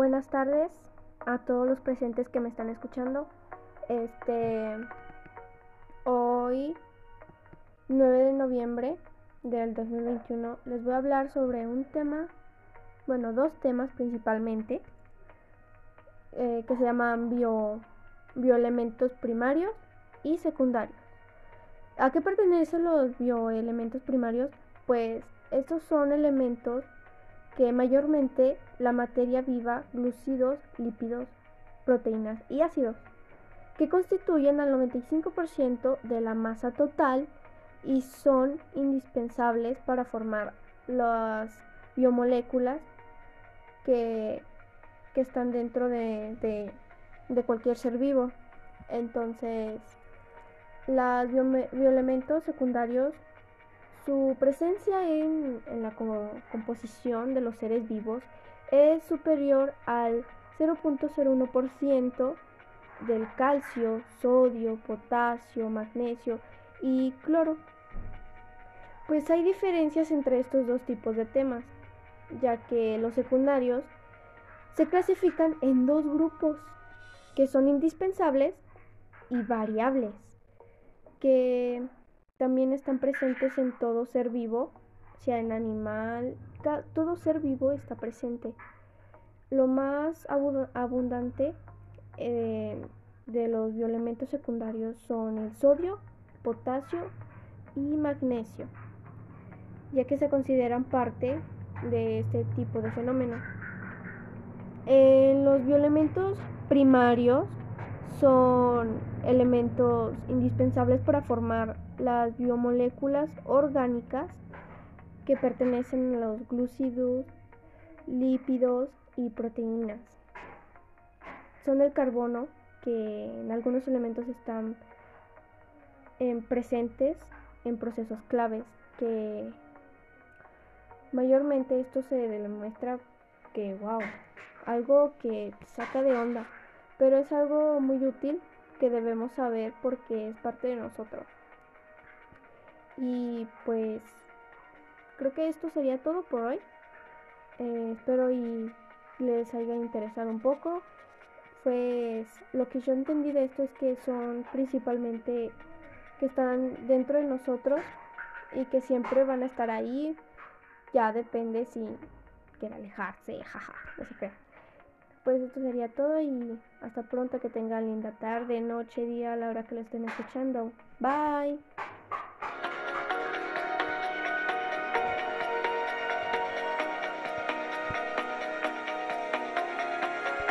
Buenas tardes a todos los presentes que me están escuchando. Este hoy 9 de noviembre del 2021 les voy a hablar sobre un tema, bueno, dos temas principalmente eh, que se llaman bio, bioelementos primarios y secundarios. ¿A qué pertenecen los bioelementos primarios? Pues estos son elementos que mayormente la materia viva, glucidos, lípidos, proteínas y ácidos, que constituyen al 95% de la masa total y son indispensables para formar las biomoléculas que, que están dentro de, de, cualquier ser vivo. Entonces, los bioelementos secundarios su presencia en, la composición de los seres vivos es superior al 0.01% del calcio, sodio, potasio, magnesio y cloro. Pues hay diferencias entre estos dos tipos de temas, ya que los secundarios se clasifican en dos grupos, que son indispensables y variables, que también están presentes en todo ser vivo, sea en animal, todo ser vivo está presente. Lo más abundante eh, de los bioelementos secundarios son el sodio, potasio y magnesio, ya que se consideran parte de este tipo de fenómeno. En los bioelementos primarios son elementos indispensables para formar las biomoléculas orgánicas que pertenecen a los glúcidos, lípidos y proteínas. Son el carbono que en algunos elementos están presentes en procesos claves que mayormente esto se demuestra que wow, algo que saca de onda pero es algo muy útil que debemos saber porque es parte de nosotros. Y pues creo que esto sería todo por hoy. Eh, espero y les haya interesado un poco. Pues lo que yo entendí de esto es que son principalmente que están dentro de nosotros y que siempre van a estar ahí. Ya depende si quiere alejarse, jaja, no sé qué pues esto sería todo y hasta pronto que tengan linda tarde, noche, día a la hora que lo estén escuchando. Bye.